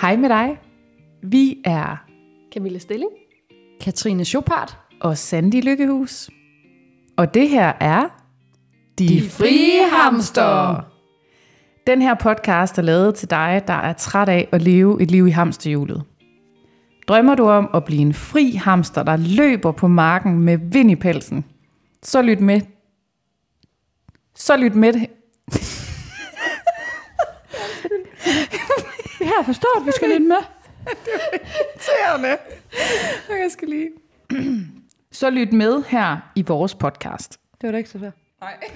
Hej med dig. Vi er Camilla Stilling. Katrine Chopard. og Sandy Lykkehus. Og det her er De, De Frie Hamster. Den her podcast er lavet til dig, der er træt af at leve et liv i hamsterhjulet. Drømmer du om at blive en fri hamster, der løber på marken med vind i pelsen? Så lyt med. Så lyt med. Det her forstået, vi skal lidt med. irriterende. Jeg skal lige. Så lyt med her i vores podcast. Det var da ikke så svært. Nej.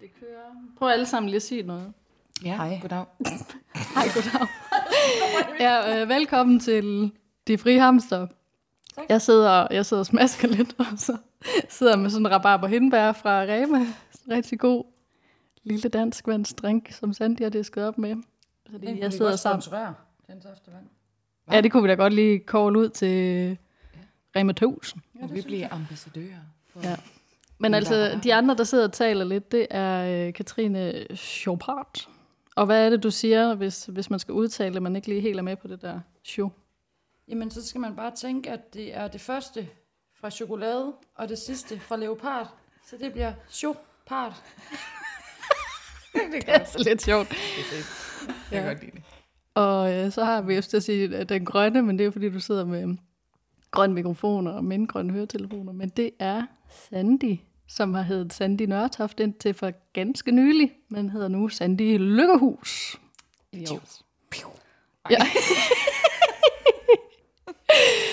Det kører. Prøv alle sammen lige at sige noget. Ja, Hej. goddag. Hej, goddag. ja, øh, velkommen til De Frie Hamster. Jeg sidder, jeg sidder og smasker lidt, og så sidder med sådan en rabarber hindbær fra Rema. Rigtig god lille dansk vandsdrink, som Sandy har disket op med. Fordi jeg sidder sammen. Den første vand. Ja, det kunne vi da godt lige call ud til Rema 1000. Og vi bliver ambassadører. For... Ja. Men altså, de andre, der sidder og taler lidt, det er øh, Katrine Chopard. Og hvad er det, du siger, hvis, hvis man skal udtale, at man ikke lige helt er med på det der show? Jamen, så skal man bare tænke, at det er det første fra chokolade, og det sidste fra leopard. Så det bliver chopard. Det er altså lidt sjovt. Jeg kan godt lide det. Og øh, så har vi efter at sige at den grønne, men det er fordi, du sidder med grønne mikrofoner og mindgrønne høretelefoner. Men det er Sandy, som har heddet Sandy Nørtoft indtil for ganske nylig, men hedder nu Sandy Lykkehus. Jo. Ja.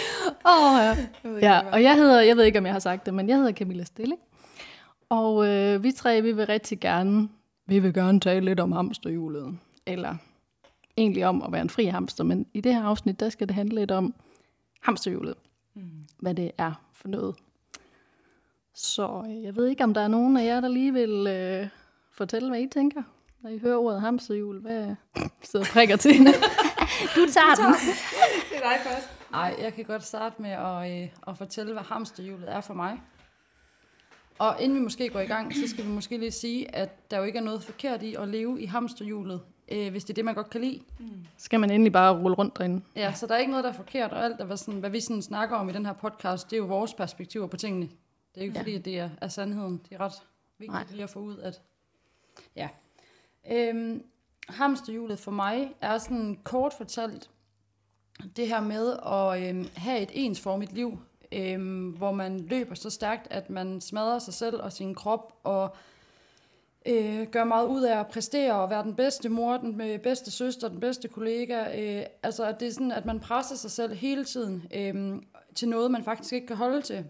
oh, ja. ja, og jeg hedder, jeg ved ikke, om jeg har sagt det, men jeg hedder Camilla Stilling. Og øh, vi tre, vi vil rigtig gerne, vi vil gerne tale lidt om hamsterhjulet. Eller egentlig om at være en fri hamster, men i det her afsnit, der skal det handle lidt om hamsterhjulet. Mm. Hvad det er for noget. Så øh, jeg ved ikke, om der er nogen af jer, der lige vil øh, fortælle, hvad I tænker, når I hører ordet hamsterhjul. Hvad sidder og prikker til? du tager den. Det er dig først. Nej, jeg kan godt starte med at, øh, at fortælle, hvad hamsterhjulet er for mig. Og inden vi måske går i gang, så skal vi måske lige sige, at der jo ikke er noget forkert i at leve i hamsterhjulet, øh, hvis det er det, man godt kan lide. Skal man endelig bare rulle rundt derinde? Ja, så der er ikke noget, der er forkert, og alt, der, hvad, sådan, hvad vi sådan snakker om i den her podcast, det er jo vores perspektiver på tingene. Det er ikke ja. fordi, at det er, er sandheden. Det er ret vigtigt Nej. lige at få ud, at... Ja. Øhm, hamsterhjulet for mig er sådan kort fortalt det her med at øh, have et ensformigt liv, øh, hvor man løber så stærkt, at man smadrer sig selv og sin krop, og øh, gør meget ud af at præstere og være den bedste mor, den øh, bedste søster, den bedste kollega. Øh, altså, at det er sådan, at man presser sig selv hele tiden øh, til noget, man faktisk ikke kan holde til.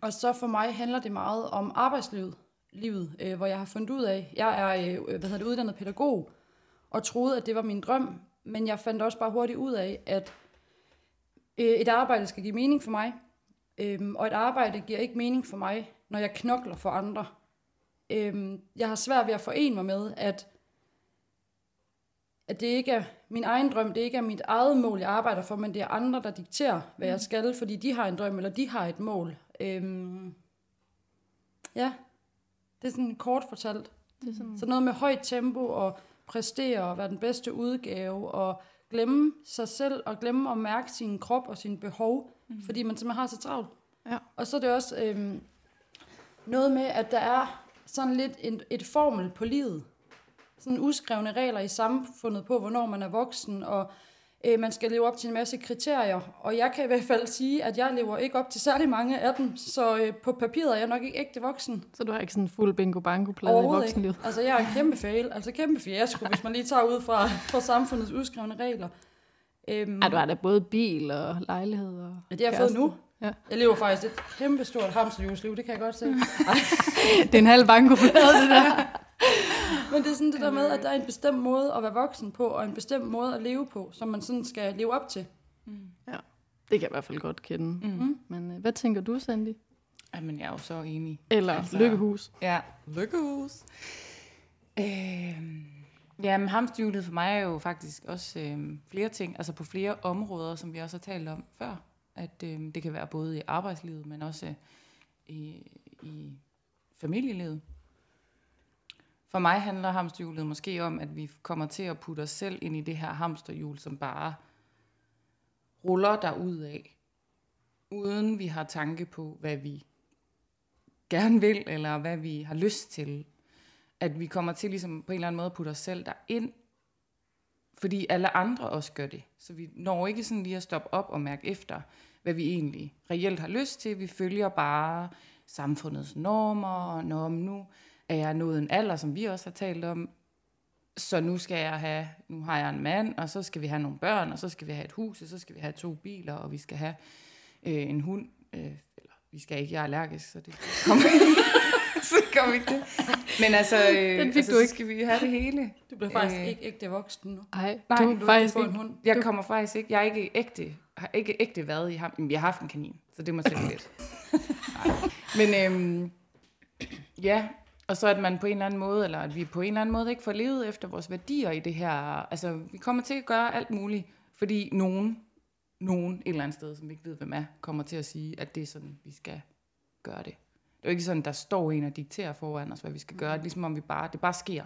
Og så for mig handler det meget om arbejdslivet, livet, øh, hvor jeg har fundet ud af, jeg er øh, hvad hedder det, uddannet pædagog, og troede, at det var min drøm, men jeg fandt også bare hurtigt ud af, at øh, et arbejde skal give mening for mig, øh, og et arbejde giver ikke mening for mig, når jeg knokler for andre. Øhm, jeg har svært ved at forene mig med, at, at det ikke er min egen drøm, det ikke er mit eget mål, jeg arbejder for, men det er andre, der dikterer, hvad jeg skal, fordi de har en drøm, eller de har et mål. Øhm, ja, det er sådan kort fortalt. Det er sådan, Så noget med højt tempo og præstere og være den bedste udgave og glemme sig selv og glemme at mærke sin krop og sine behov, mm. fordi man simpelthen har så travlt. Ja. Og så er det også øhm, noget med, at der er sådan lidt et, et formel på livet. Sådan uskrevne regler i samfundet på, hvornår man er voksen, og øh, man skal leve op til en masse kriterier. Og jeg kan i hvert fald sige, at jeg lever ikke op til særlig mange af dem, så øh, på papiret er jeg nok ikke ægte voksen. så du har ikke sådan en fuld bingo-bango-plade i voksenlivet? ikke. Altså, jeg er en kæmpe fail. Altså, kæmpe fiasko, hvis man lige tager ud fra, fra samfundets udskrevne regler. Øhm, Ja, du har da både bil og lejlighed og ja, det har jeg fået nu. Ja. Jeg lever faktisk et kæmpe stort hamsterhjulsliv, det kan jeg godt se. Det er en halv bankoplade, det der. Men det er sådan det der med, at der er en bestemt måde at være voksen på, og en bestemt måde at leve på, som man sådan skal leve op til. Ja, det kan jeg i hvert fald godt kende. Mm. Men øh, hvad tænker du, Sandy? Jamen, jeg er jo så enig. Eller Altså-. Lykkehus? Ja, lykkehus. Øh, jamen, hamsterhjulet for mig er jo faktisk også øh, flere ting, altså på flere områder, som vi også har talt om før. At øh, det kan være både i arbejdslivet, men også i, i familielivet. For mig handler hamsterhjulet måske om, at vi kommer til at putte os selv ind i det her hamsterhjul, som bare ruller der ud af, uden vi har tanke på, hvad vi gerne vil, eller hvad vi har lyst til. At vi kommer til ligesom på en eller anden måde at putte os selv derind, fordi alle andre også gør det. Så vi når ikke sådan lige at stoppe op og mærke efter, hvad vi egentlig reelt har lyst til. Vi følger bare samfundets normer, og når nu er jeg nået en alder, som vi også har talt om, så nu skal jeg have, nu har jeg en mand, og så skal vi have nogle børn, og så skal vi have et hus, og så skal vi have to biler, og vi skal have øh, en hund, øh, eller vi skal ikke, jeg er allergisk, så det kommer, så kommer ikke det. Men altså, øh, Den fik altså du ikke. skal vi have det hele. Du bliver faktisk Øh. ikke ægte voksen nu. Ej, Nej, du du er faktisk få en ikke. hund. Jeg kommer faktisk ikke, jeg er ikke ægte, har ikke ægte været i ham. Jamen, Vi har haft en kanin, så det må sætte lidt. Nej. Men øhm, ja, og så at man på en eller anden måde, eller at vi på en eller anden måde ikke får levet efter vores værdier i det her. Altså, vi kommer til at gøre alt muligt, fordi nogen, nogen et eller andet sted, som vi ikke ved, hvem er, kommer til at sige, at det er sådan, vi skal gøre det. Det er jo ikke sådan, der står en og dikterer foran os, hvad vi skal gøre. Det er ligesom om vi bare, det bare sker.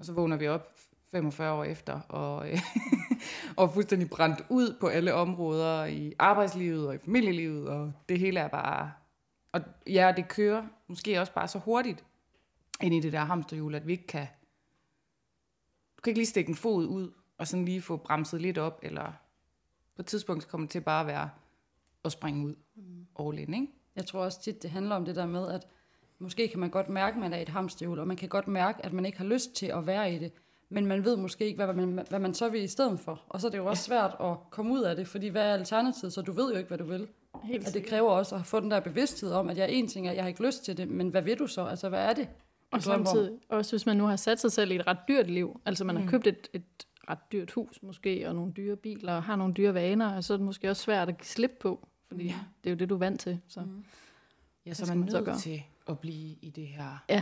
Og så vågner vi op 45 år efter, og, øh, og fuldstændig brændt ud på alle områder i arbejdslivet og i familielivet, og det hele er bare... Og ja, det kører måske også bare så hurtigt ind i det der hamsterhjul, at vi ikke kan... Du kan ikke lige stikke en fod ud, og sådan lige få bremset lidt op, eller på et tidspunkt kommer det til bare at være at springe ud all in, ikke? Jeg tror også tit, det handler om det der med, at måske kan man godt mærke, at man er i et hamsterhjul, og man kan godt mærke, at man ikke har lyst til at være i det, men man ved måske ikke, hvad man, hvad man så vil i stedet for. Og så er det jo også svært at komme ud af det, fordi hvad er alternativet, så du ved jo ikke, hvad du vil. Helt Og det kræver også at få den der bevidsthed om, at jeg en ting er, at jeg har ikke lyst til det, men hvad vil du så? Altså, hvad er det? Og om? samtidig, også hvis man nu har sat sig selv i et ret dyrt liv, altså man har købt et, et ret dyrt hus måske, og nogle dyre biler, og har nogle dyre vaner, og så er det måske også svært at give slip på, fordi Ja. det er jo det, du er vant til. Så Ja, så er man så nødt gøre? til at blive i det her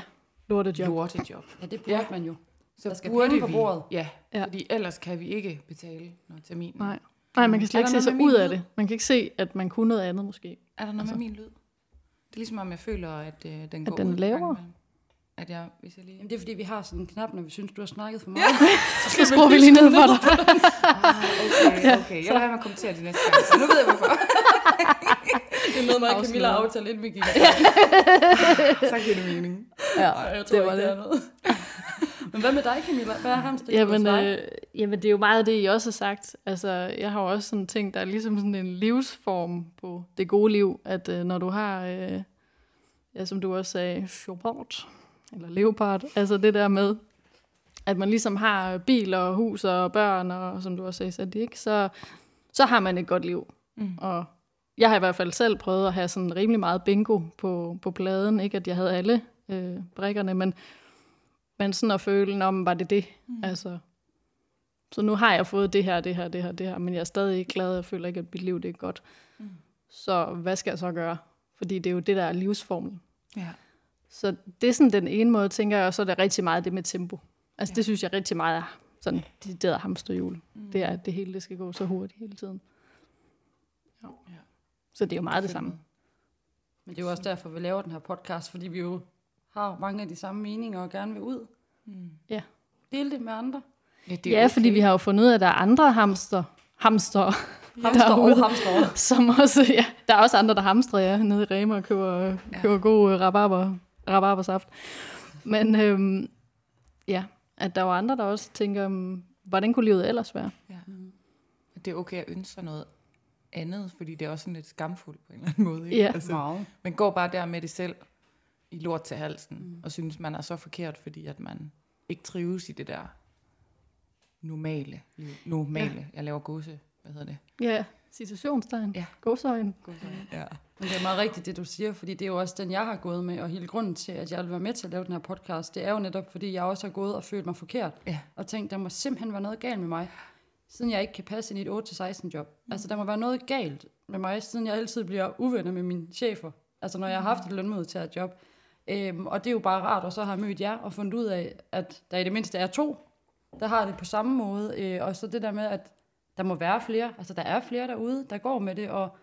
lortejob. lortejob. Ja, det burde Ja. ja. man jo. Så Der skal burde penge på vi- bordet. Ja, Ja. ja, fordi ellers kan vi ikke betale noget termin. Nej. Nej, man kan slet Er ikke se sig ud af lyd? det. Man kan ikke se, at man kunne noget andet måske. Er der noget Altså. med min lyd? Det er ligesom om, jeg føler, at øh, den At går den ud er At jeg, hvis jeg lige... Jamen, det er fordi, vi har sådan en knap, når vi synes, du har snakket for meget. Så skruer vi lige ned for dig. Ah, okay, okay. Jeg lader være med at kommentere det næste gang, så nu ved jeg hvorfor. det er noget, mig og. Camilla aftalte, inden vi gik. Så giver det mening. Ja, jeg tror det var ikke, det. det er noget. Men hvad med dig, Camilla? Hvad er hamsterhjulet Jamen, øh, jamen, det er jo meget det, I også har sagt. Altså, jeg har jo også sådan tænkt, der er ligesom sådan en livsform på det gode liv, at øh, når du har, øh, ja, som du også sagde, Chopard, eller leopard, altså det der med, at man ligesom har bil og hus og børn, og som du også sagde, Sandy, ikke? Så, så har man et godt liv. Mm. Og jeg har i hvert fald selv prøvet at have sådan rimelig meget bingo på, på pladen. Ikke at jeg havde alle øh, brikkerne, men, men sådan at føle, om var det det? Mm. Altså, så nu har jeg fået det her, det her, det her, det her, men jeg er stadig ikke glad. Jeg føler ikke, at mit liv det er godt. Mm. Så hvad skal jeg så gøre? Fordi det er jo det, der er livsformlen. Ja. Så det er sådan den ene måde, tænker jeg, og så er det rigtig meget det med tempo. Altså ja. det synes jeg rigtig meget er sådan det der hamsterhjul. Mm. Det er, at det hele det skal gå så hurtigt hele tiden. Ja. Ja. Så det er jo meget det samme. Men det er jo også derfor, vi laver den her podcast, fordi vi jo har mange af de samme meninger og gerne vil ud. Mm. Ja. Dele det med andre. Ja, det Ja, okay. fordi vi har jo fundet ud af, at der er andre hamster, hamster, Hamster Derude. og hamster. som også, ja, der er også andre, der hamstrer, ja, nede i Rema og køber, Ja. køber god øh, rabarber, rabarbersaft. Men øhm, ja, at der var andre, der også tænker, um, hvordan kunne livet ellers være? Ja. Det er okay at ønske sig noget andet, fordi det er også sådan lidt skamfuldt på en eller anden måde. Ikke? Ja. Altså, Meget. man går bare der med det selv i lort til halsen, mm. og synes, man er så forkert, fordi at man ikke trives i det der normale liv. Normale. Ja. Jeg laver gåse. Hvad hedder det? Ja, situationstegn, Ja. godsøjen. Ja. Men det er meget rigtigt, det du siger, fordi det er jo også den, jeg har gået med, og hele grunden til, at jeg vil være med til at lave den her podcast, det er jo netop, fordi jeg også har gået og følt mig forkert, Ja. og tænkt, der må simpelthen være noget galt med mig, siden jeg ikke kan passe ind i et 8-16 job. Mm. Altså, der må være noget galt med mig, siden jeg altid bliver uvenner med mine chefer, altså når jeg har haft et lønmodtaget job. Øhm, og det er jo bare rart, og så har jeg mødt jer og fundet ud af, at der i det mindste er to, der har det på samme måde, øh, og så det der med, at der må være flere, altså der er flere derude, der går med det, og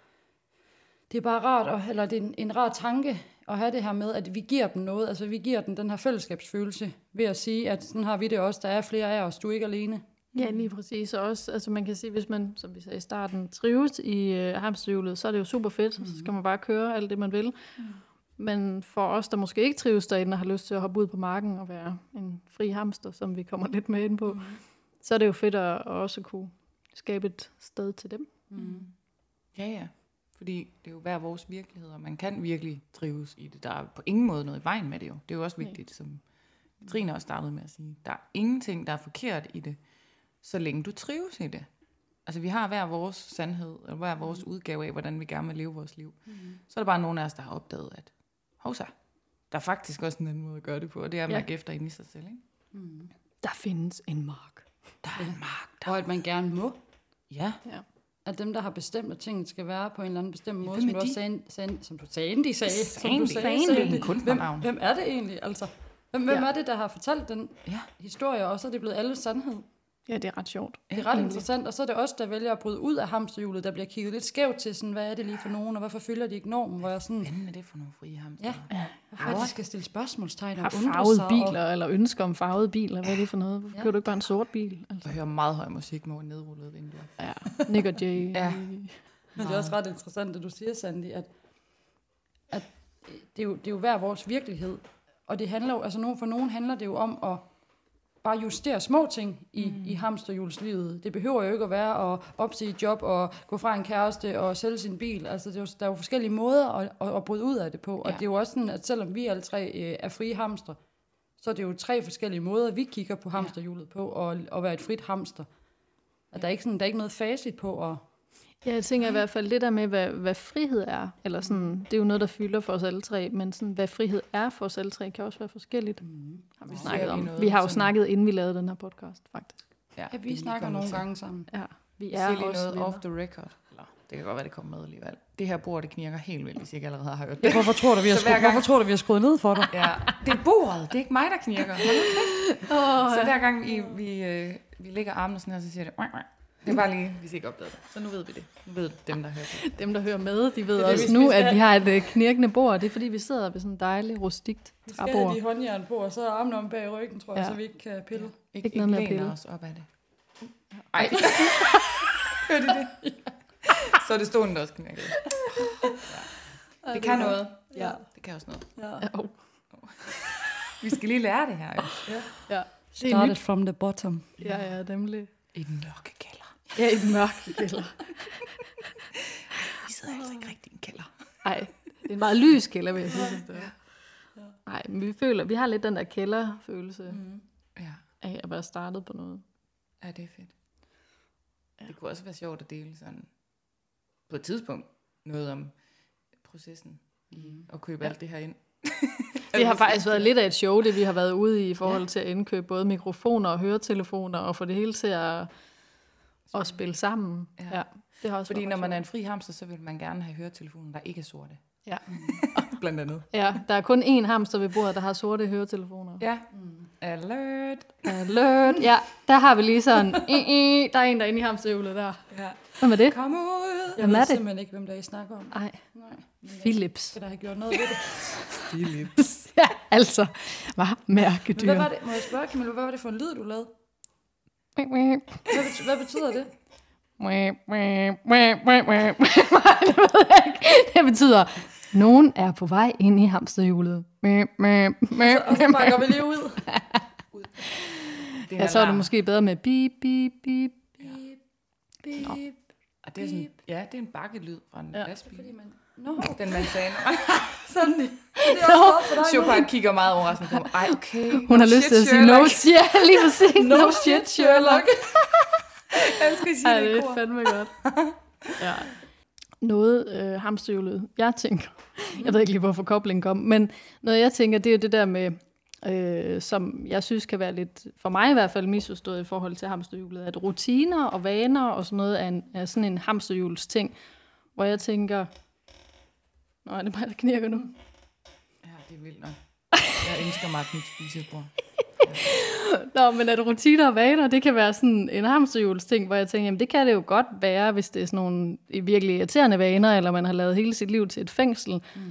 det er bare rart, at, eller det er en, en rar tanke at have det her med, at vi giver dem noget. Altså vi giver dem den her fællesskabsfølelse ved at sige, at sådan har vi det også. Der er flere af os, du er ikke alene. Ja, lige præcis. Og også, altså man kan sige, hvis man, som vi sagde i starten, trives i øh, hamsterhjulet, så er det jo super fedt. Mm. Så skal man bare køre alt det, man vil. Mm. Men for os, der måske ikke trives derinde og har lyst til at hoppe ud på marken og være en fri hamster, som vi kommer lidt med ind på, mm. så er det jo fedt at også kunne skabe et sted til dem. Mm. Ja, ja. Fordi det er jo hver vores virkelighed, og man kan virkelig trives i det. Der er på ingen måde noget i vejen med det jo. Det er jo også vigtigt, som Trine også startede med at sige. Der er ingenting, der er forkert i det, så længe du trives i det. Altså vi har hver vores sandhed, og hver vores udgave af, hvordan vi gerne vil leve vores liv. Mm. Så er der bare nogen af os, der har opdaget, at hovsa, der er faktisk også en anden måde at gøre det på, og det er at mærke ja. efter ind i sig selv. Ikke? Mm. Der findes en mark. Der er en mark. Der. Og at man gerne må. Ja. ja. At dem, der har bestemt, at tingene skal være på en eller anden bestemt ja, måde, som du, også sagde, sagde, som du sagde, de sagde, Sandy. som du sagde, Sandy. Sandy. Hvem, hvem er det egentlig? Altså, hvem, hvem ja. er det, der har fortalt den ja. historie, og så er det blevet alles sandhed? Ja, det er ret sjovt. Det er ret egentlig. interessant, og så er det også der vælger at bryde ud af hamsterhjulet, der bliver kigget lidt skævt til, sådan, hvad er det lige for nogen, og hvorfor følger de ikke normen? Hvor jeg sådan, hvad er det for nogle frie hamster? Ja, de skal stille spørgsmålstegn og undre farvede sig. biler, og... eller ønsker om farvede biler, hvad er det for noget? Hvorfor ja. kører du ikke bare en sort bil? Altså. Jeg hører meget høj musik med nedrullede vinduer. Ja, Nick og Jay. ja. Men det er også ret interessant, at du siger, Sandy, at, at det, er jo, det er jo hver vores virkelighed, og det handler jo, altså nogen, for nogen handler det jo om at bare justere små ting i, mm. i hamsterhjulslivet. Det behøver jo ikke at være at opsige job og gå fra en kæreste og sælge sin bil. Altså, det er jo, der er jo forskellige måder at, at, at bryde ud af det på. Ja. Og det er jo også sådan, at selvom vi alle tre øh, er frie hamster, så er det jo tre forskellige måder, vi kigger på hamsterhjulet på, og at være et frit hamster. At der, er ikke sådan, der er ikke noget facit på at, Ja, jeg tænker i hvert fald det der med, hvad, hvad frihed er. Eller sådan, det er jo noget, der fylder for os alle tre, men sådan, hvad frihed er for os alle tre, kan også være forskelligt. Mm. Har vi, snakket om. vi har jo sådan... snakket, inden vi lavede den her podcast, faktisk. Ja, ja vi snakker nogle til. gange sammen. Ja, vi er lige også noget venner. off the record. Eller, det kan godt være, det kommer med alligevel. Det her bord, det knirker helt vildt, hvis I ikke allerede har hørt det. Ja, hvorfor tror du, vi har, skru- gang... hvorfor tror du, vi har skruet ned for dig? ja, det er bordet, det er ikke mig, der knirker. oh, så hver gang vi, vi, øh, vi lægger armene sådan her, så siger det... Det er bare lige, hvis I ikke opdagede det. Så nu ved vi det. Nu ved dem, der hører det. Dem, der hører med, de ved det, også det, nu, at vi har et uh, knirkende bord. Det er, fordi vi sidder ved sådan en dejlig, rustikt træbord. Vi skal have de håndjern på, og så er armene om bag ryggen, tror jeg, ja. så vi ikke kan pille. Ja. Ikke, ikke, noget med at pille. os op af det. Ej. Hørte I det? Så er det stående, der også knirket. Ja. Det kan noget. Ja. Det kan også noget. Ja. Oh. Vi skal lige lære det her. Ja. ja. Started from the bottom. Ja, ja, nemlig. Mørke kælder. Ja, i den mørke kælder. Vi sidder altså ikke rigtig i en kælder. Nej, det er en meget lys kælder, vil jeg sige. Nej, men vi føler, vi har lidt den der kælderfølelse mm. ja. af at være startet på noget. Ja, det er fedt. Ja. Det kunne også være sjovt at dele sådan på et tidspunkt noget om processen mm. at købe ja. alt det her ind. Det har faktisk været lidt af et show, det vi har været ude i i forhold ja. til at indkøbe både mikrofoner og høretelefoner, og få det hele til at, at spille sammen. Ja. Ja, det har også Fordi når man er en fri hamster, så vil man gerne have høretelefoner, der ikke er sorte. Ja. Blandt andet. Ja, der er kun én hamster ved bordet, der har sorte høretelefoner. Ja. Mm. Alert. Alert. Ja, der har vi lige sådan, der er en, der er inde i hamsterhjulet der. Ja. Hvem er det? Kom ud. Jeg ved er simpelthen ikke, hvem der I snakker om. Ej. Nej. Philips. Skal der have gjort noget ved det? Philips. ja, altså. Hvad mærkedyr. hvad var det, må jeg spørge, Camilla, hvad var det for en lyd, du lavede? Hvad, betyder, hvad betyder det? det betyder, nogen er på vej ind i hamsterhjulet. Så, og så bakker vi lige ud. ja, så er det måske bedre med bip, bip, bip. Bip, bip, og det er sådan, ja, det er en bakkelyd fra en ja. lastbil. Fordi man, no. Den man sagde. sådan. Det er også no. Chopin kigger meget overraskende på mig. Ej, okay. Hun no har lyst til at sige no shit. Lige præcis. No, no shit, Sherlock. Han skal sige Ej, det, det er fandme godt. ja. Noget øh, hamsterhjulet, jeg tænker, jeg ved ikke lige, hvorfor koblingen kom, men noget jeg tænker, det er det der med, øh, som jeg synes kan være lidt, for mig i hvert fald, misforstået i forhold til hamsterhjulet, at rutiner og vaner og sådan noget er, en, er sådan en hamsterhjuls ting, hvor jeg tænker, Nå, er det mig, der knirker nu? Ja, det er vildt nok. Jeg ønsker mig et nyt spisebord. Nå, men at rutiner og vaner, det kan være sådan en hamsterhjulsting, hvor jeg tænker, jamen det kan det jo godt være, hvis det er sådan nogle virkelig irriterende vaner, eller man har lavet hele sit liv til et fængsel. Mm.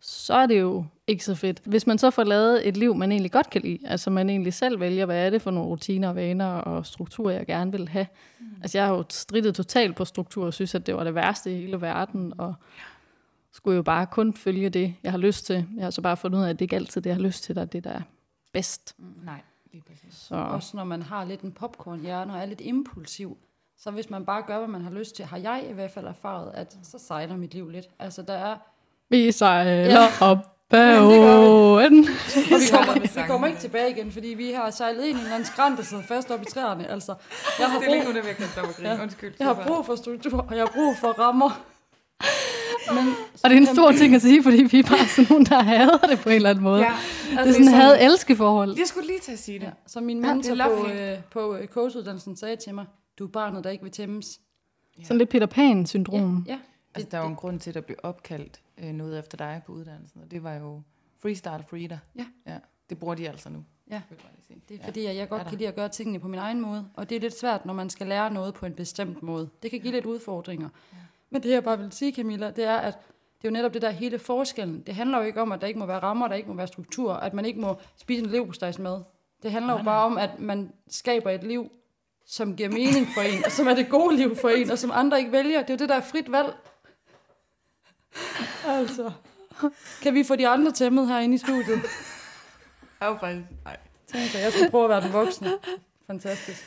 Så er det jo ikke så fedt. Hvis man så får lavet et liv, man egentlig godt kan lide, altså man egentlig selv vælger, hvad er det for nogle rutiner, og vaner og strukturer, jeg gerne vil have. Mm. Altså jeg har jo strittet totalt på struktur, og synes, at det var det værste i hele verden, og skulle jo bare kun følge det, jeg har lyst til. Jeg har så bare fundet ud af, at det ikke altid det, jeg har lyst til, der er det, der er bedst. Mm. Nej, lige præcis. Så. Også når man har lidt en popcornhjerne og er lidt impulsiv, så hvis man bare gør, hvad man har lyst til, har jeg i hvert fald erfaret, at så sejler mit liv lidt. Altså der er... Vi sejler ja. op åen. Og vi kommer, vi kommer ikke tilbage igen, fordi vi har sejlet ind i en eller anden skrant, der sidder fast op i træerne. Altså, jeg har brug, det er lige nu, det virkelig, ja. Undskyld. Jeg har brug for struktur, og jeg har brug for rammer. Men, og det er en stor ting at sige, fordi vi er bare sådan nogen, der hader det på en eller anden måde. Ja, altså det er sådan en had-elske forhold. Jeg skulle lige til at sige det. Ja, så min mentor ja, på, øh, på øh, coachuddannelsen sagde til mig, du er barnet, der ikke vil tæmmes. Ja. Sådan lidt Peter Pan-syndrom. Ja, ja. Altså, der er jo en grund til, at der blev opkaldt øh, noget efter dig på uddannelsen, og det var jo Freestyle Frida. Ja. ja. Det bruger de altså nu. Ja, det er fordi, at jeg godt kan lide at gøre tingene på min egen måde, og det er lidt svært, når man skal lære noget på en bestemt måde. Det kan give lidt udfordringer. Ja. Men det jeg bare vil sige, Camilla, det er, at det er jo netop det der hele forskellen. Det handler jo ikke om, at der ikke må være rammer, der ikke må være struktur, at man ikke må spise en leverpostejsmad. Det handler jo bare om, at man skaber et liv, som giver mening for en, og som er det gode liv for en, og som andre ikke vælger. Det er jo det, der er frit valg. Altså, kan vi få de andre tæmmet herinde i studiet? Jeg er faktisk... Nej. Tænk jeg skal prøve at være den voksne. Fantastisk.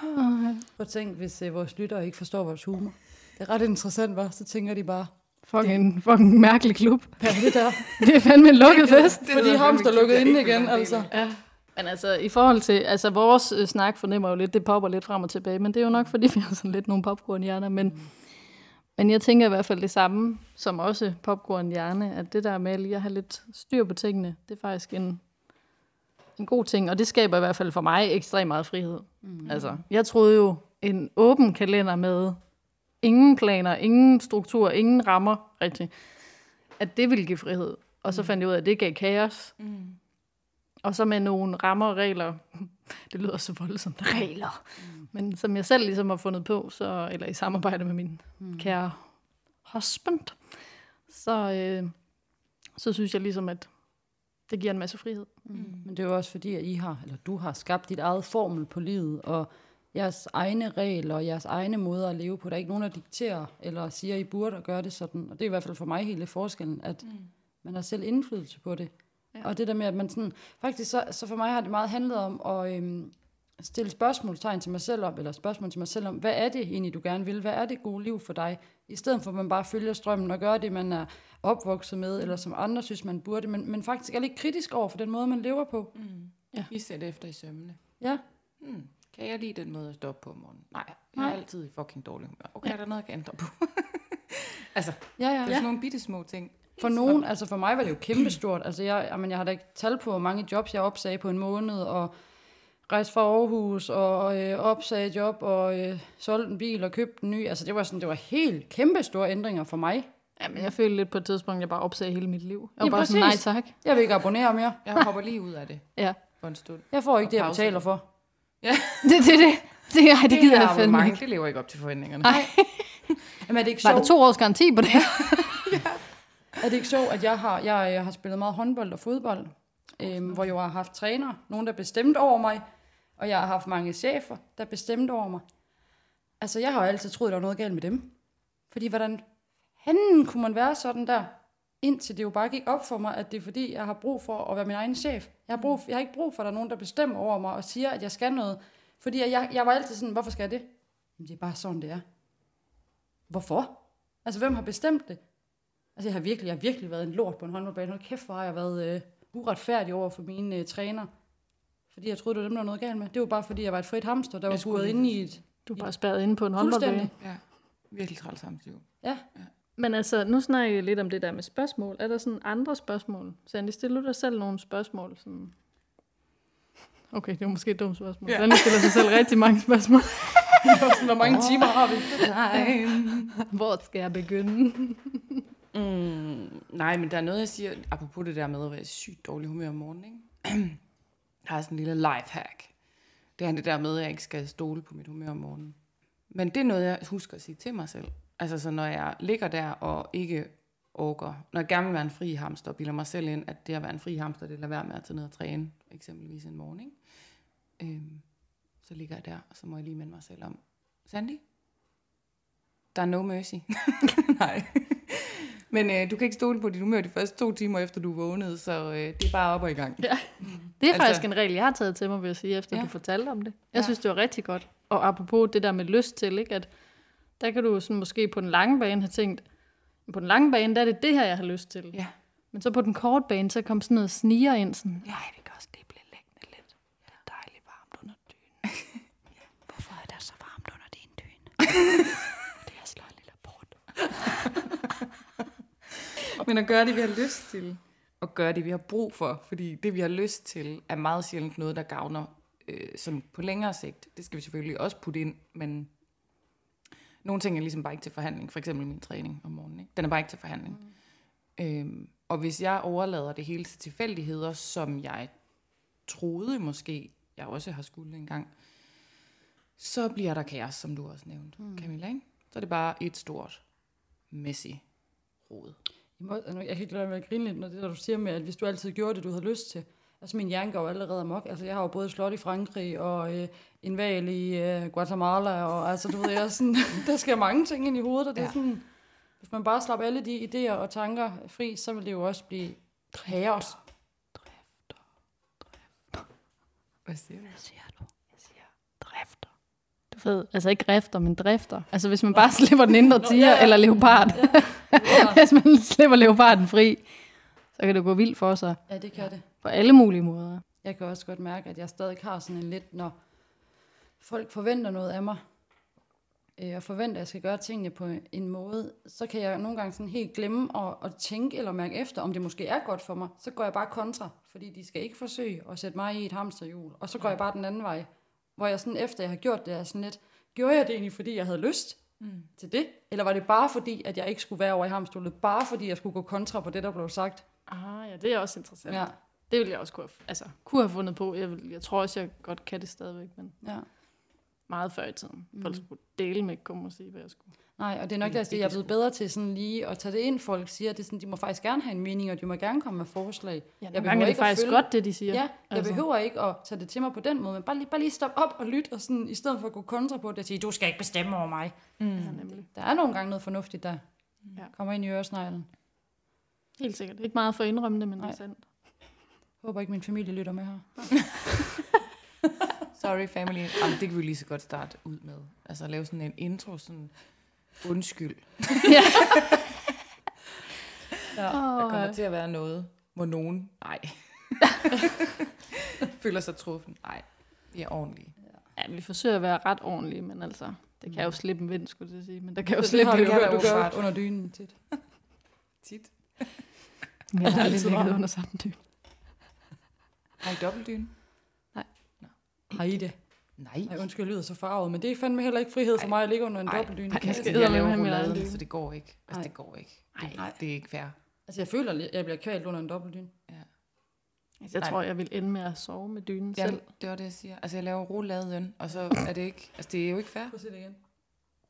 Prøv at tænk, hvis uh, vores lyttere ikke forstår vores humor. Det er ret interessant, var. Så tænker de bare, Fucking, det. fucking mærkelig klub. Ja, det der. det er fandme en lukket fest. Det, det fordi hamster lukket inde igen, altså. Ja. Men altså, i forhold til, altså vores øh, snak fornemmer jo lidt, det popper lidt frem og tilbage, men det er jo nok, fordi vi har sådan lidt nogle popcornhjerner, men, mm. men jeg tænker i hvert fald det samme, som også popcornhjerne, at det der med lige at have lidt styr på tingene, det er faktisk en, en god ting, og det skaber i hvert fald for mig ekstremt meget frihed. Mm. Altså, jeg troede jo, en åben kalender med ingen planer, ingen struktur, ingen rammer rigtig, at det ville give frihed. Og så mm. fandt jeg ud af, at det gav kaos. Mm. Og så med nogle rammer og regler, det lyder så voldsomt, regler, mm. men som jeg selv ligesom har fundet på, så, eller i samarbejde med min mm. kære husband, så, øh, så synes jeg ligesom, at det giver en masse frihed. Mm. Men det er jo også fordi, at I har, eller du har skabt dit eget formel på livet, og jeres egne regler og jeres egne måder at leve på. Der er ikke nogen, der dikterer eller siger, at I burde gøre det sådan. Og det er i hvert fald for mig hele forskellen, at mm. man har selv indflydelse på det. Ja. Og det der med, at man sådan... Faktisk så, så for mig har det meget handlet om at øhm, stille spørgsmålstegn til mig selv om, eller spørgsmål til mig selv om, hvad er det egentlig, du gerne vil? Hvad er det gode liv for dig? I stedet for, at man bare følger strømmen og gør det, man er opvokset med, eller som andre synes, man burde. Men, men faktisk er lidt kritisk over for den måde, man lever på. Mm. Ja. I sætter efter i sømmene. Ja. Mm. Kan jeg lide den måde at stoppe på om morgenen? Nej, jeg er altid i fucking dårlig humør. Okay, ja. er der noget, jeg kan ændre på? altså, ja, ja. det er sådan ja. nogle bitte små ting. For nogen, altså for mig var det jo kæmpestort. Altså jeg, jamen jeg har da ikke tal på, hvor mange jobs jeg opsagde på en måned, og rejste fra Aarhus, og øh, opsagde job, og øh, solgte en bil, og købte en ny. Altså det var sådan, det var helt kæmpestore ændringer for mig. Jamen, jeg følte lidt på et tidspunkt, at jeg bare opsagde hele mit liv. Jeg var ja, bare præcis. sådan, nej tak. Jeg vil ikke abonnere mere. Jeg hopper lige ud af det. ja. For en stund. Jeg får ikke det, jeg betaler for. Ja. det, det, det. Det, ej, det, det gider jeg fandme ikke. Det lever ikke op til forventningerne. Nej. Jamen, er det ikke Var der to års garanti på det? ja. Er det ikke så, at jeg har, jeg, jeg har spillet meget håndbold og fodbold, øhm, hvor jeg har haft træner, nogen der bestemt over mig, og jeg har haft mange chefer, der bestemt over mig. Altså, jeg har jo altid troet, der var noget galt med dem. Fordi hvordan fanden kunne man være sådan der? Indtil det jo bare gik op for mig, at det er fordi, jeg har brug for at være min egen chef. Jeg har, brug, jeg har ikke brug for, at der er nogen, der bestemmer over mig og siger, at jeg skal noget. Fordi jeg, jeg var altid sådan, hvorfor skal jeg det? Men det er bare sådan, det er. Hvorfor? Altså, hvem har bestemt det? Altså, jeg har virkelig, jeg har virkelig været en lort på en håndboldbane. Hold kæft, hvor har jeg været øh, uretfærdig over for mine øh, træner. Fordi jeg troede, det var dem, der var noget galt med. Det var bare, fordi jeg var et frit hamster, der var buret inde i et... Du var bare spærret inde på en håndboldbane. Ja, virkelig træls hamster. Ja. ja. Men altså, nu snakker jeg lidt om det der med spørgsmål. Er der sådan andre spørgsmål? Sandy, stiller du dig selv nogle spørgsmål? Sådan Okay, det var måske et dumt spørgsmål. Ja. Danny stiller sig selv rigtig mange spørgsmål. Hvor mange oh, timer har vi? Nej. Hvor skal jeg begynde? mm, nej, men der er noget, jeg siger, apropos det der med at være sygt dårlig humør om morgenen, ikke? Jeg har sådan en lille lifehack. Det er det der med, at jeg ikke skal stole på mit humør om morgenen. Men det er noget, jeg husker at sige til mig selv. Altså så når jeg ligger der og ikke orker, når jeg gerne vil være en fri hamster, og bilder mig selv ind, at det at være en fri hamster, det lader være med at tage ned og træne, eksempelvis en morgen, ikke? Øhm, så ligger jeg der, og så må jeg lige minde mig selv om, Sandy, der er no mercy. Nej. Men øh, du kan ikke stole på dit humør de første to timer efter du vågnede, så øh, det er bare op og i gang. Ja. Det er Altså- faktisk en regel, jeg har taget til mig, vil jeg sige, efter Ja. du fortalte om det. Jeg ja. synes, det var rigtig godt. Og apropos det der med lyst til, ikke, at der kan du sådan måske på den lange bane have tænkt, på den lange bane, der er det det her, jeg har lyst til. Ja. Men så på den korte bane, så kom sådan noget sniger ind, sådan, Ja. nej, vi kan også lige blive liggende lidt. Det er dejligt varmt under dynen. ja. Hvorfor er der så varmt under din dyne? det er slået lille bort. Men at gøre det, vi har lyst til, og gøre det, vi har brug for, fordi det, vi har lyst til, er meget sjældent noget, der gavner øh, sådan på længere sigt. Det skal vi selvfølgelig også putte ind, men nogle ting er ligesom bare ikke til forhandling. For eksempel min træning om morgenen. Ikke? Den er bare ikke til forhandling. Mm. Øhm, og hvis jeg overlader det hele til tilfældigheder, som jeg troede måske, jeg også har skulle engang, så bliver der kaos, som du også nævnte, mm. Camilla. Ikke? Så er det bare et stort, messy rod. Jeg, kan ikke lade være med at grine lidt, når det der, du siger med, at hvis du altid gjorde det, du havde lyst til. Altså min hjerne går jo allerede amok. Altså jeg har jo både et slot i Frankrig og øh, en val i øh, Guatemala. Og altså du ved, jeg er sådan, der sker mange ting ind i hovedet. Og det er Ja. sådan, hvis man bare slapper alle de idéer og tanker fri, så vil det jo også blive kaos. Hvad siger du? Hvad siger du? Jeg siger drifter. Du ved, altså ikke grifter, men drifter. Altså hvis man bare slipper den indre tiger ja, ja. eller leopard. Ja. hvis man slipper leoparden fri, så kan det gå vildt for sig. ja, det kan det. På alle mulige måder. Jeg kan også godt mærke, at jeg stadig har sådan en lidt, når folk forventer noget af mig, øh, og forventer, at jeg skal gøre tingene på en måde, så kan jeg nogle gange sådan helt glemme at, at tænke eller mærke efter, om det måske er godt for mig. Så går jeg bare kontra, fordi de skal ikke forsøge at sætte mig i et hamsterhjul. Og så går jeg bare den anden vej, hvor jeg sådan efter jeg har gjort det, er sådan lidt, gjorde jeg det egentlig, fordi jeg havde lyst mm. til det? Eller var det bare fordi, at jeg ikke skulle være over i hamsterhjulet? Bare fordi jeg skulle gå kontra på det, der blev sagt? Ah, ja, det er også interessant. Ja, Det ville jeg også kunne have, altså, kunne have fundet på. Jeg, vil, jeg tror også, jeg godt kan det stadigvæk, men ja. meget før i tiden. Folk skulle dele med, komme og sige, hvad jeg skulle. Nej, og det er nok Mm, det at jeg er blevet bedre til sådan lige at tage det ind. Folk siger, at det sådan, de må faktisk gerne have en mening, og de må gerne komme med forslag. Ja, Jeg behøver er det ikke faktisk følge- godt, det de siger. Ja, jeg altså. behøver ikke at tage det til mig på den måde, men bare lige, bare lige stoppe op og lytte, og sådan, i stedet for at gå kontra på det og sige, du skal ikke bestemme over mig. Mm. Ja, nemlig. Der er nogle gange noget fornuftigt, der Ja. kommer ind i øresneglen. Helt sikkert. Ikke meget for at indrømme det, men det Nej. er sandt. Håber ikke, min familie lytter med her. Sorry family. Jamen, det kan vi lige så godt starte ud med. Altså lave sådan en intro, sådan undskyld. ja. Ja. Der Oh, kommer til at være noget, hvor nogen, nej, føler sig truffen. Nej, vi er ordentlige. ja, vi forsøger at være ret ordentlige, men altså, det kan jo slippe en vind, skulle jeg sige. Men der kan jo Det slippe en kan du, der gør under dynen tit. Tit. Men jeg har aldrig ligget under samme dyne. Har I dobbeltdyne? Har I det? Nej. Nej, undskyld, jeg lyder så farvet, men det er fandme heller ikke frihed for Ej. mig at ligge under en Ej. dobbeltdyne. Jeg jeg skal ikke. Jeg egen rouladen, så det går ikke. Altså, Nej. det går ikke. Nej. Det, det er ikke fair. Altså, jeg føler, at jeg bliver kvalt under en dobbeltdyne. Altså, jeg Nej. tror, jeg vil ende med at sove med dynen Ja, selv. det var det, jeg siger. Altså, jeg laver rouladen, og så er det ikke... Altså, det er jo ikke fair. Prøv at se det igen.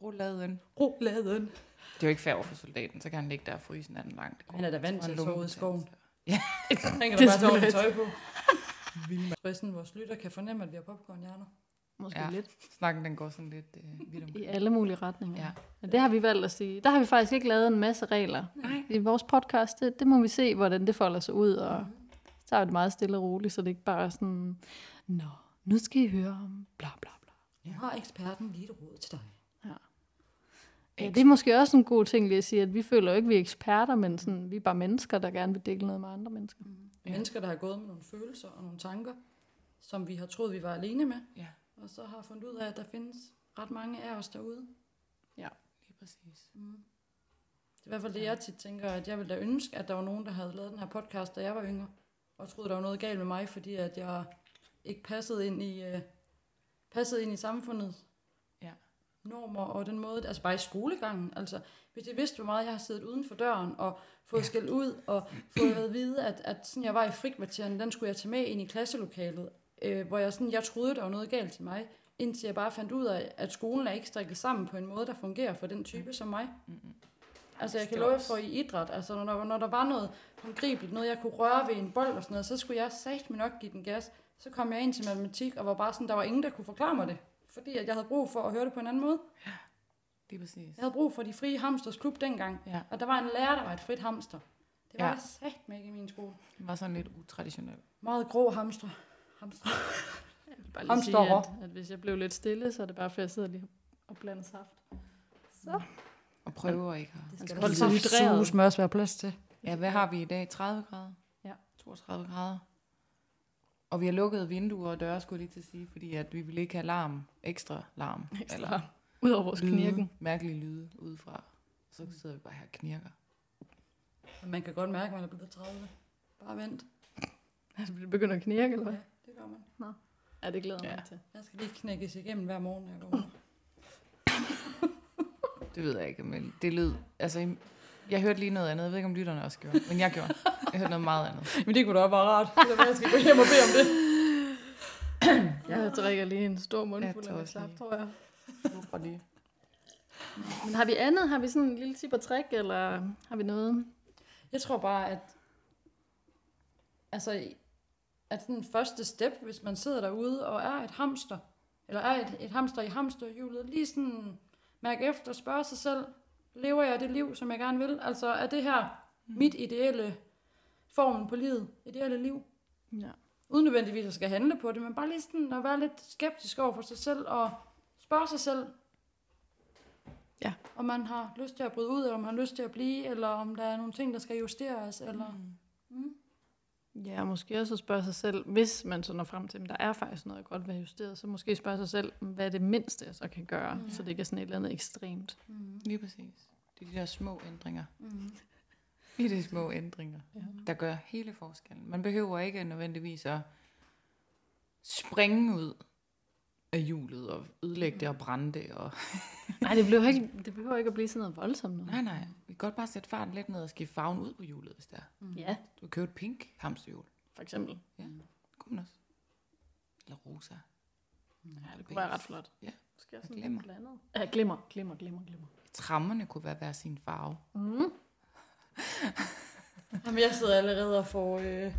Rouladen. Roladen. Det er jo ikke fair over for soldaten, så kan han ligge der og fryse natten lang. Det går. Han er da vant til at sove i skoven. lungebetændelse. Han kan da er bare ordentligt selvfølgelig tøj på. Fristen, vores lytter kan fornemme, at vi har popcornhjerner. Måske Ja. lidt. Snakken, den går sådan lidt øh, vidt om. I alle mulige retninger. Ja. Men det har vi valgt at sige. Der har vi faktisk ikke lavet en masse regler. Nej. I vores podcast, det, det må vi se, hvordan det folder sig ud. Og så tager vi det meget stille og roligt, så det ikke bare er sådan, Nå, nu skal I høre om bla bla bla. Nu har eksperten lige et råd til dig. Ja, det er måske også en god ting lige at sige, at vi føler jo ikke, at vi er eksperter, men sådan, vi er bare mennesker, der gerne vil dele noget med andre mennesker. Ja. Mennesker, der har gået med nogle følelser og nogle tanker, som vi har troet, vi var alene med, Ja, og så har fundet ud af, at der findes ret mange af os derude. lige præcis. Det er i hvert fald det, jeg tit tænker, at jeg ville da ønske, at der var nogen, der havde lavet den her podcast, da jeg var yngre, og troede, der var noget galt med mig, fordi at jeg ikke passede ind i, uh, passede ind i samfundet Ja. Normer og den måde, altså bare i skolegangen. Altså, hvis jeg vidste, hvor meget jeg har siddet uden for døren og fået skæld ud og fået at vide, at, at sådan jeg var i frikvarteren, den skulle jeg tage med ind i klasselokalet. øh, hvor jeg, sådan, jeg troede, der var noget galt til mig, indtil jeg bare fandt ud af, at skolen er ikke strikket sammen på en måde, der fungerer for den type som mig. Mm-hmm. Altså jeg kan love for i idræt, altså når når der var noget håndgribeligt, noget jeg kunne røre ved en bold og sådan noget, så skulle jeg sagt nok give den gas. Så kom jeg ind til matematik og var bare sådan, der var ingen, der kunne forklare mig det. Fordi at jeg havde brug for at høre det på en anden måde. Det er præcis. Jeg havde brug for de frie hamsters klub dengang. Ja. Og der var en lærer, der var et frit hamster. Det var Ja. ja. sagt med ikke i min skole. Det var sådan lidt utraditionelt. Meget grå hamster. hamster. Jeg vil bare lige sige, at, at hvis jeg blev lidt stille, så er det bare, for jeg sidder lige og blander saft. Så. Og prøver ikke at... Det skal holde sig hydreret. suge, smør, være plads til. Ja, hvad har vi i dag? 30 grader? Ja. 32 grader. Og vi har lukket vinduer og døre, skulle jeg lige til at sige, fordi at vi vil ikke have larm, ekstra larm. Ekstra eller larm. Udover vores lyde, knirken. mærkelige lyde udefra. Så sidder vi bare her og knirker. Man kan godt mærke, at man er blevet 30. Bare vent. Altså, det begynder at knirke, eller hvad? Det gør man. Ja, det glæder jeg Ja. mig til. Jeg skal lige knækkes igennem hver morgen, når jeg går ud. Det ved jeg ikke, men det lød... Altså, jeg hørte lige noget andet. Jeg ved ikke, om lytterne også gjorde. Men jeg gjorde. Jeg hørte noget meget andet. Men det kunne da også være rart. Det er, jeg skal gå hjem og bede om det. Jeg drikker lige en stor mundfuld af lige. tror jeg. Lige. Men har vi andet? Har vi sådan en lille tip og trick, eller har vi noget? Jeg tror bare, at altså, at den første step, hvis man sidder derude og er et hamster, eller er et, et hamster i hamsterhjulet, lige sådan mærke efter, spørge sig selv, lever jeg det liv, som jeg gerne vil? Altså, er det her mit ideelle formen på livet, ideelle liv? Ja. Uden nødvendigvis at skal handle på det, men bare lige sådan at være lidt skeptisk over for sig selv, og spørge sig selv, Ja. om man har lyst til at bryde ud, eller om man har lyst til at blive, eller om der er nogle ting, der skal justeres, eller... Mm. Ja, og måske også at spørge sig selv, hvis man så når frem til, at der er faktisk noget, jeg godt vil justeret, så måske spørge sig selv, hvad er det mindste, jeg så kan gøre, mm. så det ikke er sådan et eller andet ekstremt. Mm. Lige præcis. Det er de der små ændringer. Mm. De små ændringer, Ja. der gør hele forskellen. Man behøver ikke nødvendigvis at springe ud af hjulet og ødelægge det og brænde det. Og... Nej, det behøver, ikke, det behøver ikke at blive sådan noget voldsomt noget. Nej, nej. Vi kan godt bare sætte farten lidt ned og skifte farven ud på hjulet, hvis det er. Ja, Du kan købe et pink hamsterhjul. for eksempel. Ja, det kunne man også. Eller rosa. Ja, det kunne være ret flot. Ja, Måske også og sådan glimmer. lidt blandet. Ja, glimmer, glimmer, glimmer, glimmer. Trammerne kunne være hver sin farve. Mm. Jamen, jeg sidder allerede og får... Øh...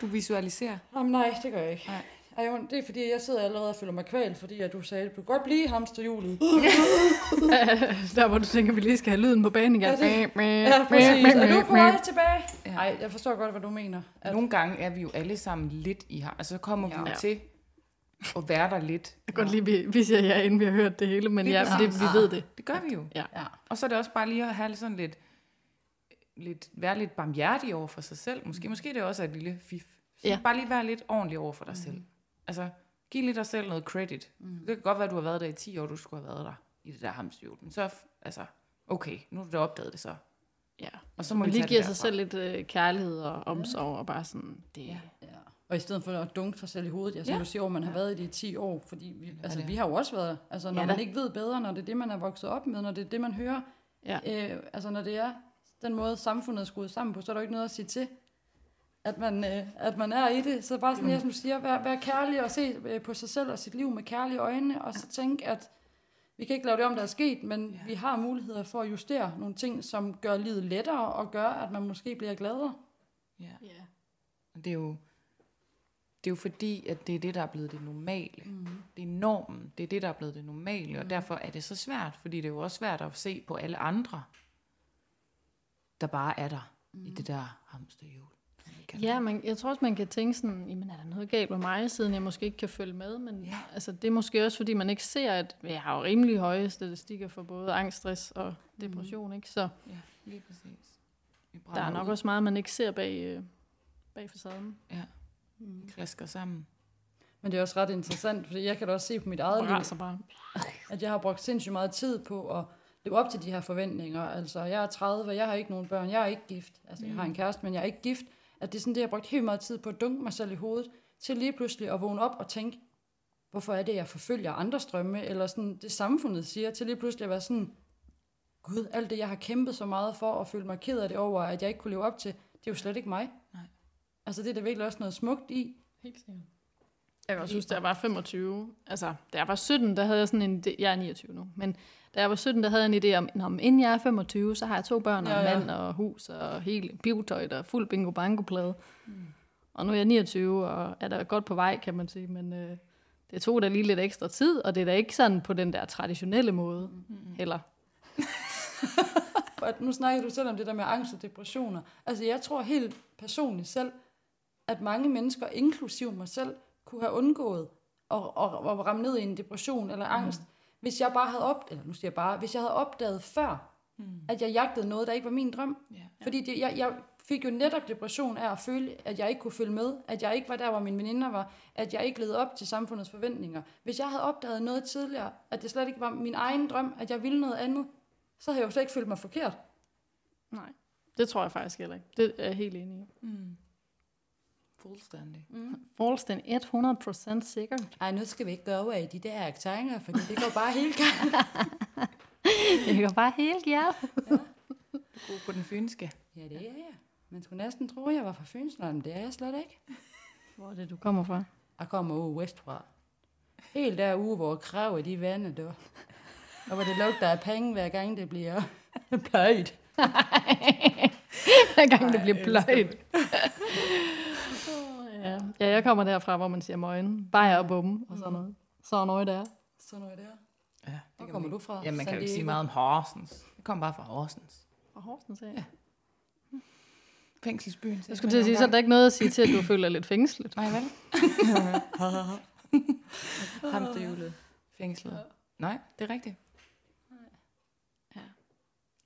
Du visualiserer. Jamen, nej, det gør jeg ikke. Nej. Ej, jo, det er fordi, jeg sidder allerede og føler mig kvalt, fordi at du sagde, at du kan godt blive i hamsterhjulet. Der hvor du tænker, at vi lige skal have lyden på banen igen. Ja, det- Ja, præcis. Er du på vej tilbage? Ja. Nej, jeg forstår godt, hvad du mener. At, Nogle gange er vi jo alle sammen lidt i her. Altså så kommer vi Ja. jo Ja. til at være der lidt. Jeg kan godt lide, vi, vi siger ja, inden vi har hørt det hele, men ja, det, vi ved det. Det gør vi jo. Ja. ja. Og så er det også bare lige at have sådan lidt, lidt være lidt barmhjertig over for sig selv. Måske, måske det også er et lille fif. Så Ja. Bare lige være lidt ordentlig over for dig selv. Altså, giv lige dig selv noget credit. Det kan godt være, at du har været der i 10 år, du skulle have været der i det der hamsterhjul. Men så, altså, okay, nu har du da opdaget det så. Ja. Og så må Man lige det sig selv lidt øh, kærlighed og omsorg, og bare sådan, det, Ja. ja. Og i stedet for at dunke sig selv i hovedet, ja, som Ja. du siger, at man har været i det i 10 år, fordi vi, altså, er. vi har jo også været, altså når Ja man ikke ved bedre, når det er det, man er vokset op med, når det er det, man hører, ja. øh, altså når det er den måde, samfundet er skruet sammen på, så er der jo ikke noget at sige til, at man, øh, at man er i det. Så bare sådan, jeg som siger, vær, vær kærlig og se øh, på sig selv og sit liv med kærlige øjne, og så tænke, at vi kan ikke lave det om, der er sket, men Ja. vi har muligheder for at justere nogle ting, som gør livet lettere og gør, at man måske bliver gladere. Ja. ja. Og det er jo, det er jo fordi, at det er det, der er blevet det normale. Mm. Det er normen. Det er det, der er blevet det normale. Og derfor er det så svært, fordi det er jo også svært at se på alle andre, der bare er der mm. i det der hamsterhjul. Ja, man, jeg tror også, man kan tænke sådan, jamen er der noget galt med mig, siden jeg måske ikke kan følge med, men Ja. altså, det er måske også, fordi man ikke ser, at jeg har jo rimelig høje statistikker for både angst, stress og depression, mm. ikke? Så ja lige præcis. Der er nok ud. også meget, man ikke ser bag, øh, bag facaden. Ja, vi klasker sammen. Men det er også ret interessant, fordi jeg kan da også se på mit eget liv, bare. at jeg har brugt sindssygt meget tid på at leve op til de her forventninger. Altså, jeg er 30, og jeg har ikke nogen børn, jeg er ikke gift. Altså, jeg har en kæreste, men jeg er ikke gift. At det er sådan det, jeg har brugt helt meget tid på at dunke mig selv i hovedet, til lige pludselig at vågne op og tænke, hvorfor er det, jeg forfølger andres drømme, eller sådan det samfundet siger, til lige pludselig at være sådan, gud, alt det, jeg har kæmpet så meget for, og føle mig ked af det over, at jeg ikke kunne leve op til, det er jo slet ikke mig. Nej. Altså, det er der virkelig også noget smukt i. Helt sikkert. Jeg kan også huske, da jeg var 25, altså da jeg var 17, der havde jeg sådan en idé, jeg er 29 nu, men da jeg var 17, der havde jeg en idé om, men inden jeg er 25, så har jeg to børn og Ja, ja. mand og hus og hele biotøj og fuld bingo bango plade. Mm. Og nu er jeg 29 og er da godt på vej, kan man sige, men øh, det tog da lige lidt ekstra tid, og det er da ikke sådan på den der traditionelle måde mm. heller. Nu snakker du selv om det der med angst og depressioner. Altså jeg tror helt personligt selv, at mange mennesker, inklusiv mig selv, kunne have undgået at, at, at ramme ned i en depression eller angst, mm. hvis jeg bare havde opdaget, eller nu siger jeg bare, hvis jeg havde opdaget før, mm. at jeg jagtede noget, der ikke var min drøm. Ja. Fordi det, jeg, jeg fik jo netop depression af at føle, at jeg ikke kunne følge med, at jeg ikke var der, hvor mine veninder var, at jeg ikke levede op til samfundets forventninger. Hvis jeg havde opdaget noget tidligere, at det slet ikke var min egen drøm, at jeg ville noget andet, så havde jeg jo slet ikke følt mig forkert. Nej, det tror jeg faktisk heller ikke. Det er jeg helt enig i. Mm. Fuldstændig. Fuldstændig 100% sikker. Ej, nu skal vi ikke gå over i de der aktanger, for det går bare helt galt. Det kan bare helt ja. God på den fynske. Ja, det er jeg. Man skulle næsten tro, at jeg var fra Fynsland, men det er jeg slet ikke. Hvor er det, du kommer fra? Jeg kommer ude vestfra. Helt derude, hvor kravet de vande, der. Og hvor det lugter af penge, hver gang det bliver pløjt. Hver gang det bliver pløjt. Ja. ja, jeg kommer derfra, hvor man siger møgen. Bajer og bum og sådan noget. Så noget der. Sådan noget der. Ja, det Hvor kommer man du fra? Ja, man kan jo ikke sige meget om Horsens. Jeg kommer bare fra Horsens. Og Horsens, ja. Fængselsbyen. Jeg skulle til at sige, så er der ikke noget at sige til, at du føler dig lidt fængslet. Nej, vel? Hamsterhjulet. Fængslet. Nej, det er rigtigt. Ja.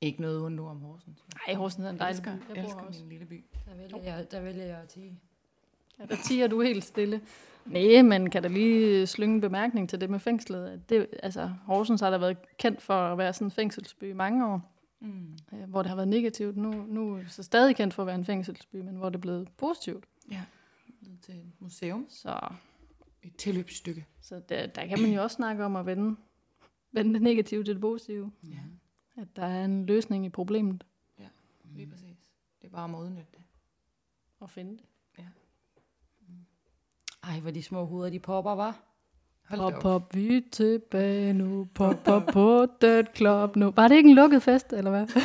Ikke noget ondt om Horsens. Nej, Horsens er en Jeg dejlig elsker, by. Jeg jeg bor elsker min lille by. Der vælger jeg, der vælger jeg at tige. Ja, der tiger du helt stille. Nej, men kan der lige slynge en bemærkning til det med fængslet? At Det, altså, Horsens har da været kendt for at være sådan en fængselsby i mange år, Mm. øh, hvor det har været negativt. Nu, nu er det så stadig kendt for at være en fængselsby, men hvor det er blevet positivt. Ja, til et museum. Så, Et tilløbsstykke. så der, der kan man jo også snakke om at vende, vende det negative til det positive. Ja, At der er en løsning i problemet lige præcis. Det er bare om at udnytte det. og finde det. Ej, hvor de små hoveder, de popper, var. Pop, op. pop, vi er tilbage nu. Pop, pop, på den club nu. Var det ikke en lukket fest, eller hvad?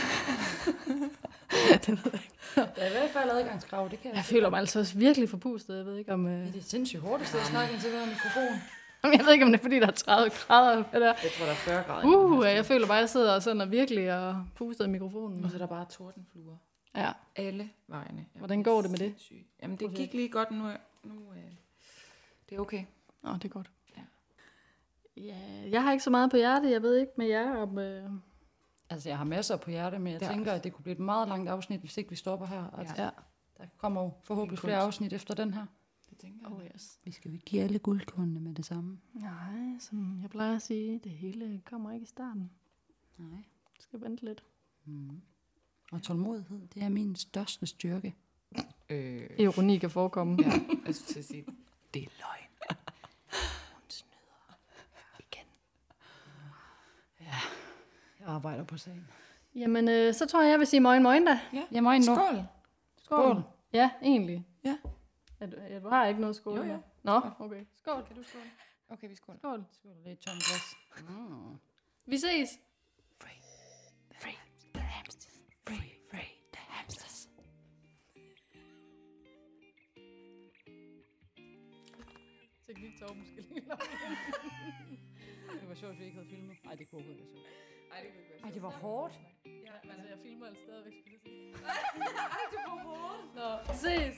Der er i hvert fald adgangskrav, det kan Jeg føler mig altså også virkelig forpustet. Jeg ved ikke om... Øh... Ja, det er sindssygt hårdt at sidde og snakke ind til den mikrofon. Jeg ved ikke, om det er, fordi der er 30 grader. eller Hvad der. Jeg tror, der er 40 grader. Uh, jeg føler bare, at jeg sidder sådan og virkelig og puster i mikrofonen. Og så er der bare tordenfluer. Ja. Alle vejene. Jeg Hvordan går det med det? sindssyg. Jamen, det gik lige godt nu. er- nu øh, det er okay. Nå, det er godt. Ja. Ja, jeg har ikke så meget på hjerte. Jeg ved ikke med jer om... Øh... Altså, jeg har masser på hjerte, men jeg er tænker, at det kunne blive et meget langt afsnit, hvis ikke vi stopper her. Altså, Ja. Der kommer jo forhåbentlig er flere afsnit efter den her. Det tænker jeg. Oh yes. Vi skal jo ikke give alle guldkornene med det samme. Nej, som jeg plejer at sige, det hele kommer ikke i starten. Nej. Jeg skal vente lidt. Mm. Og tålmodighed, det er min største styrke. Øh, Ironi kan forekomme. ja, jeg skulle til at sige, det er løgn. Igen. Jeg arbejder på sagen. Jamen, øh, så tror jeg, jeg vil sige moin moin da. Jeg må nu. Skål! Skål. Ja, egentlig. Ja. Ja, du, ja, du har ikke noget skål Jo, med. Nå, okay. Skål. Kan du skåle? Okay, vi skåler. Skål. Skål, det er et tomt glas. Mm. Vi ses. Teknik Torben skal lige Det var sjovt, at vi ikke havde filmet. Nej, det kunne overhovedet ikke være sjovt. Nej, det kunne ikke være. Ej, det var hårdt. Ja, altså, jeg filmer altså stadigvæk, skulle jeg sige. Ej, du på hårdt. Nå, ses.